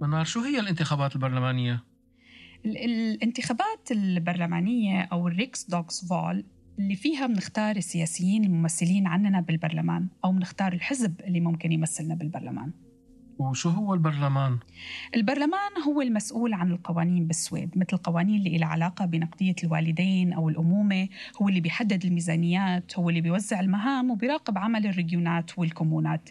منار شو هي الانتخابات البرلمانية؟ ال- الانتخابات البرلمانية أو ال riksdagsval اللي فيها بنختار السياسيين الممثلين عننا بالبرلمان أو بنختار الحزب اللي ممكن يمثلنا بالبرلمان وشو هو البرلمان؟ البرلمان هو المسؤول عن القوانين بالسويد مثل القوانين اللي لها علاقة بنقدية الوالدين أو الأمومة هو اللي بيحدد الميزانيات هو اللي بيوزع المهام وبيراقب عمل الريجيونات والكومونات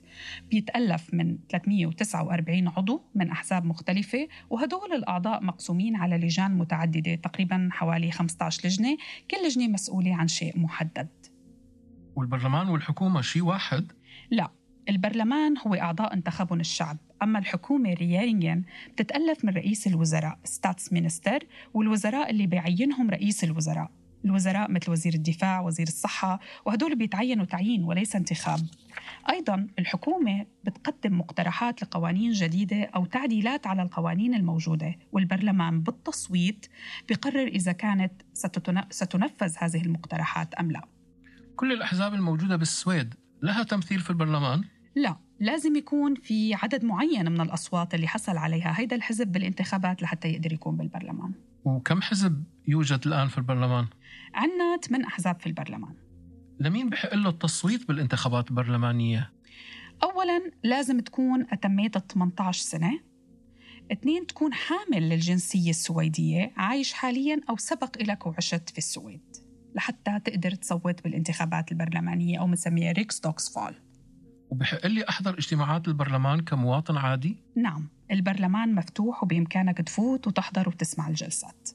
بيتألف من 349 عضو من أحزاب مختلفة وهدول الأعضاء مقسومين على لجان متعددة تقريبا حوالي 15 لجنة كل لجنة مسؤولة عن شيء محدد والبرلمان والحكومة شيء واحد؟ لا البرلمان هو أعضاء انتخبهم الشعب. أما الحكومة regeringen بتتألف من رئيس الوزراء statsminister والوزراء اللي بيعينهم رئيس الوزراء. الوزراء مثل وزير الدفاع وزير الصحة وهدول بيتعينوا تعيين وليس انتخاب. أيضا الحكومة بتقدم مقترحات لقوانين جديدة أو تعديلات على القوانين الموجودة والبرلمان بالتصويت بيقرر إذا كانت ستنفذ هذه المقترحات أم لا. كل الأحزاب الموجودة بالسويد لها تمثيل في البرلمان؟ لا لازم يكون في عدد معين من الأصوات اللي حصل عليها. هيدا الحزب بالانتخابات لحتى يقدر يكون بالبرلمان. وكم حزب يوجد الآن في البرلمان؟ عنا ثمان أحزاب في البرلمان. لمين بحق له التصويت بالانتخابات البرلمانية؟ أولا لازم تكون أتميت ال 18 سنة. اثنين تكون حامل للجنسية السويدية عايش حاليا أو سبق إلك وعشت في السويد لحتى تقدر تصوت بالانتخابات البرلمانية أو بنسميها riksdagsval وبحق لي أحضر اجتماعات البرلمان كمواطن عادي؟ نعم البرلمان مفتوح وبإمكانك تفوت وتحضر وتسمع الجلسات